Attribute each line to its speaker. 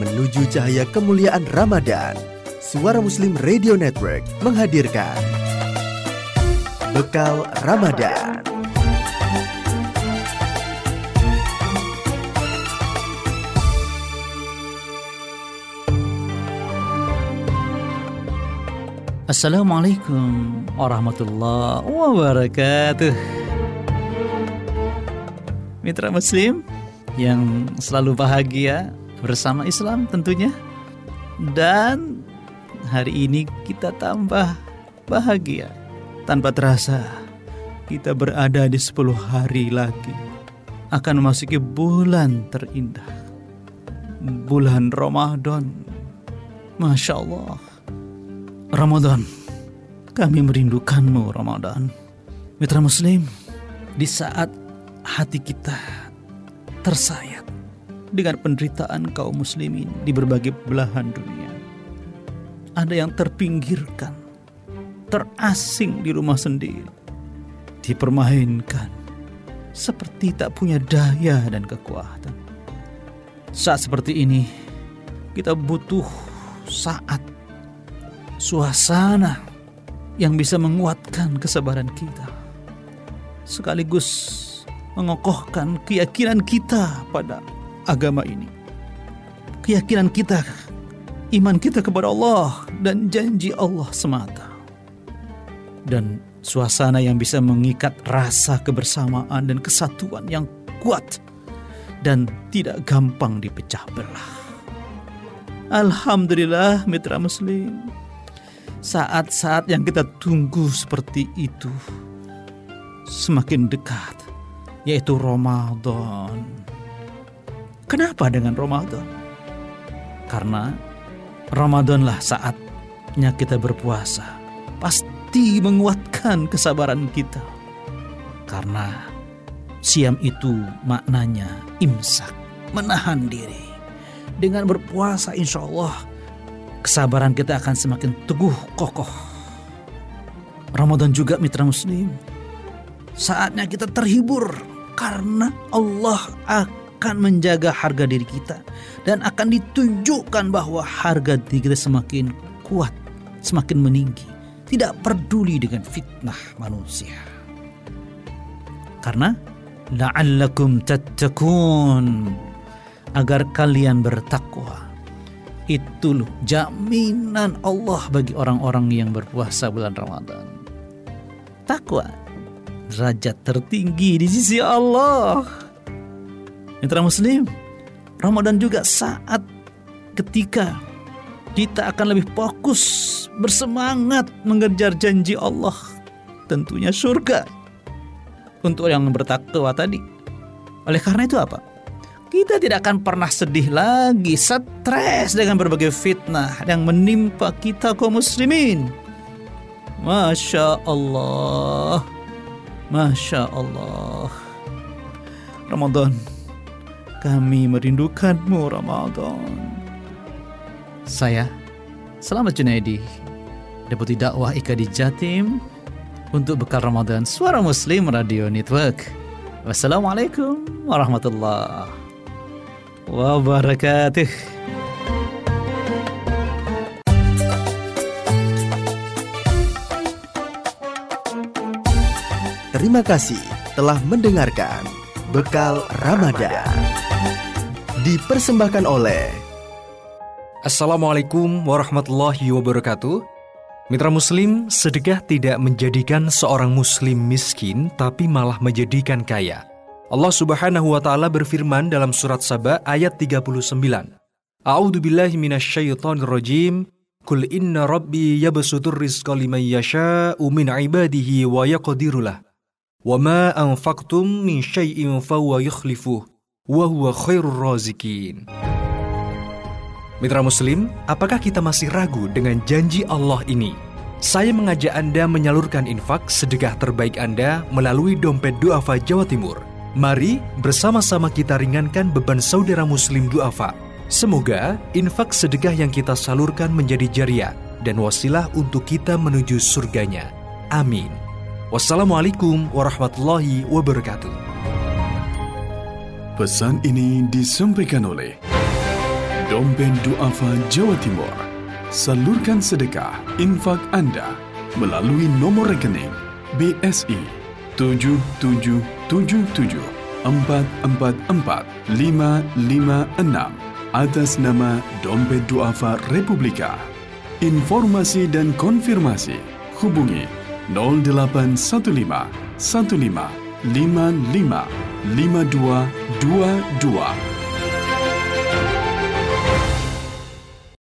Speaker 1: Menuju cahaya kemuliaan Ramadan, Suara Muslim Radio Network menghadirkan Bekal Ramadan.
Speaker 2: Assalamualaikum warahmatullahi wabarakatuh. Mitra Muslim yang selalu bahagia bersama Islam tentunya. Dan hari ini kita tambah bahagia. Tanpa terasa kita berada di 10 hari lagi akan memasuki bulan terindah. Bulan Ramadan. Masya Allah. Ramadan, kami merindukanmu Ramadan. Mitra Muslim, di saat hati kita tersayat dengan penderitaan kaum muslimin di berbagai belahan dunia. Ada yang terpinggirkan, terasing di rumah sendiri, dipermainkan, seperti tak punya daya dan kekuatan. Saat seperti ini, kita butuh saat suasana yang bisa menguatkan kesabaran kita, sekaligus mengokohkan keyakinan kita pada agama ini, keyakinan kita, iman kita kepada Allah dan janji Allah semata, dan suasana yang bisa mengikat rasa kebersamaan dan kesatuan yang kuat dan tidak gampang dipecah belah. Alhamdulillah mitra muslim. Saat-saat yang kita tunggu seperti itu semakin dekat, yaitu Ramadan. Kenapa dengan Ramadan? Karena Ramadanlah saatnya kita berpuasa. Pasti menguatkan kesabaran kita. Karena siam itu maknanya imsak, menahan diri. Dengan berpuasa insya Allah kesabaran kita akan semakin teguh kokoh. Ramadan juga mitra muslim. Saatnya kita terhibur karena Allah akan menjaga harga diri kita dan akan ditunjukkan bahwa harga diri kita semakin kuat, semakin meninggi, tidak peduli dengan fitnah manusia. Karena la'allakum tattaqun agar kalian bertakwa itu loh jaminan Allah bagi orang-orang yang berpuasa bulan Ramadan. Takwa derajat tertinggi di sisi Allah. Mitra Muslim, Ramadan juga saat ketika kita akan lebih fokus bersemangat mengejar janji Allah tentunya surga untuk yang bertakwa tadi. Oleh karena itu apa? kita tidak akan pernah sedih lagi, stres dengan berbagai fitnah yang menimpa kita kaum muslimin. Masya Allah, Masya Allah. Ramadan, kami merindukanmu Ramadan. Saya, Selamat Junaidi, Deputi Dakwah IKD Jatim, untuk bekal Ramadan Suara Muslim Radio Network. Wassalamualaikum warahmatullahi wabarakatuh.
Speaker 1: Terima kasih telah mendengarkan Bekal Ramadan. Dipersembahkan oleh
Speaker 3: Assalamualaikum warahmatullahi wabarakatuh. Mitra Muslim, sedekah tidak menjadikan seorang Muslim miskin, tapi malah menjadikan kaya. Allah Subhanahu wa taala berfirman dalam surat Saba ayat 39. A'udzu billahi minasyaitonir rajim. Kul inna rabbi yabsutur rizqa liman yasha'u min ibadihi wa yaqdiru anfaqtum min syai'in fahuwa yukhlifuh wa huwa khairur razikin. Mitra Muslim, apakah kita masih ragu dengan janji Allah ini? Saya mengajak Anda menyalurkan infak sedekah terbaik Anda melalui dompet duafa Jawa Timur – Mari bersama-sama kita ringankan beban saudara muslim duafa. Semoga infak sedekah yang kita salurkan menjadi jariah dan wasilah untuk kita menuju surganya. Amin. Wassalamualaikum warahmatullahi wabarakatuh.
Speaker 4: Pesan ini disampaikan oleh Dompet Duafa Jawa Timur. Salurkan sedekah infak Anda melalui nomor rekening BSI 7777 444 556 atas nama Dompet Duafa Republika. Informasi dan konfirmasi hubungi 0815 15 55 5222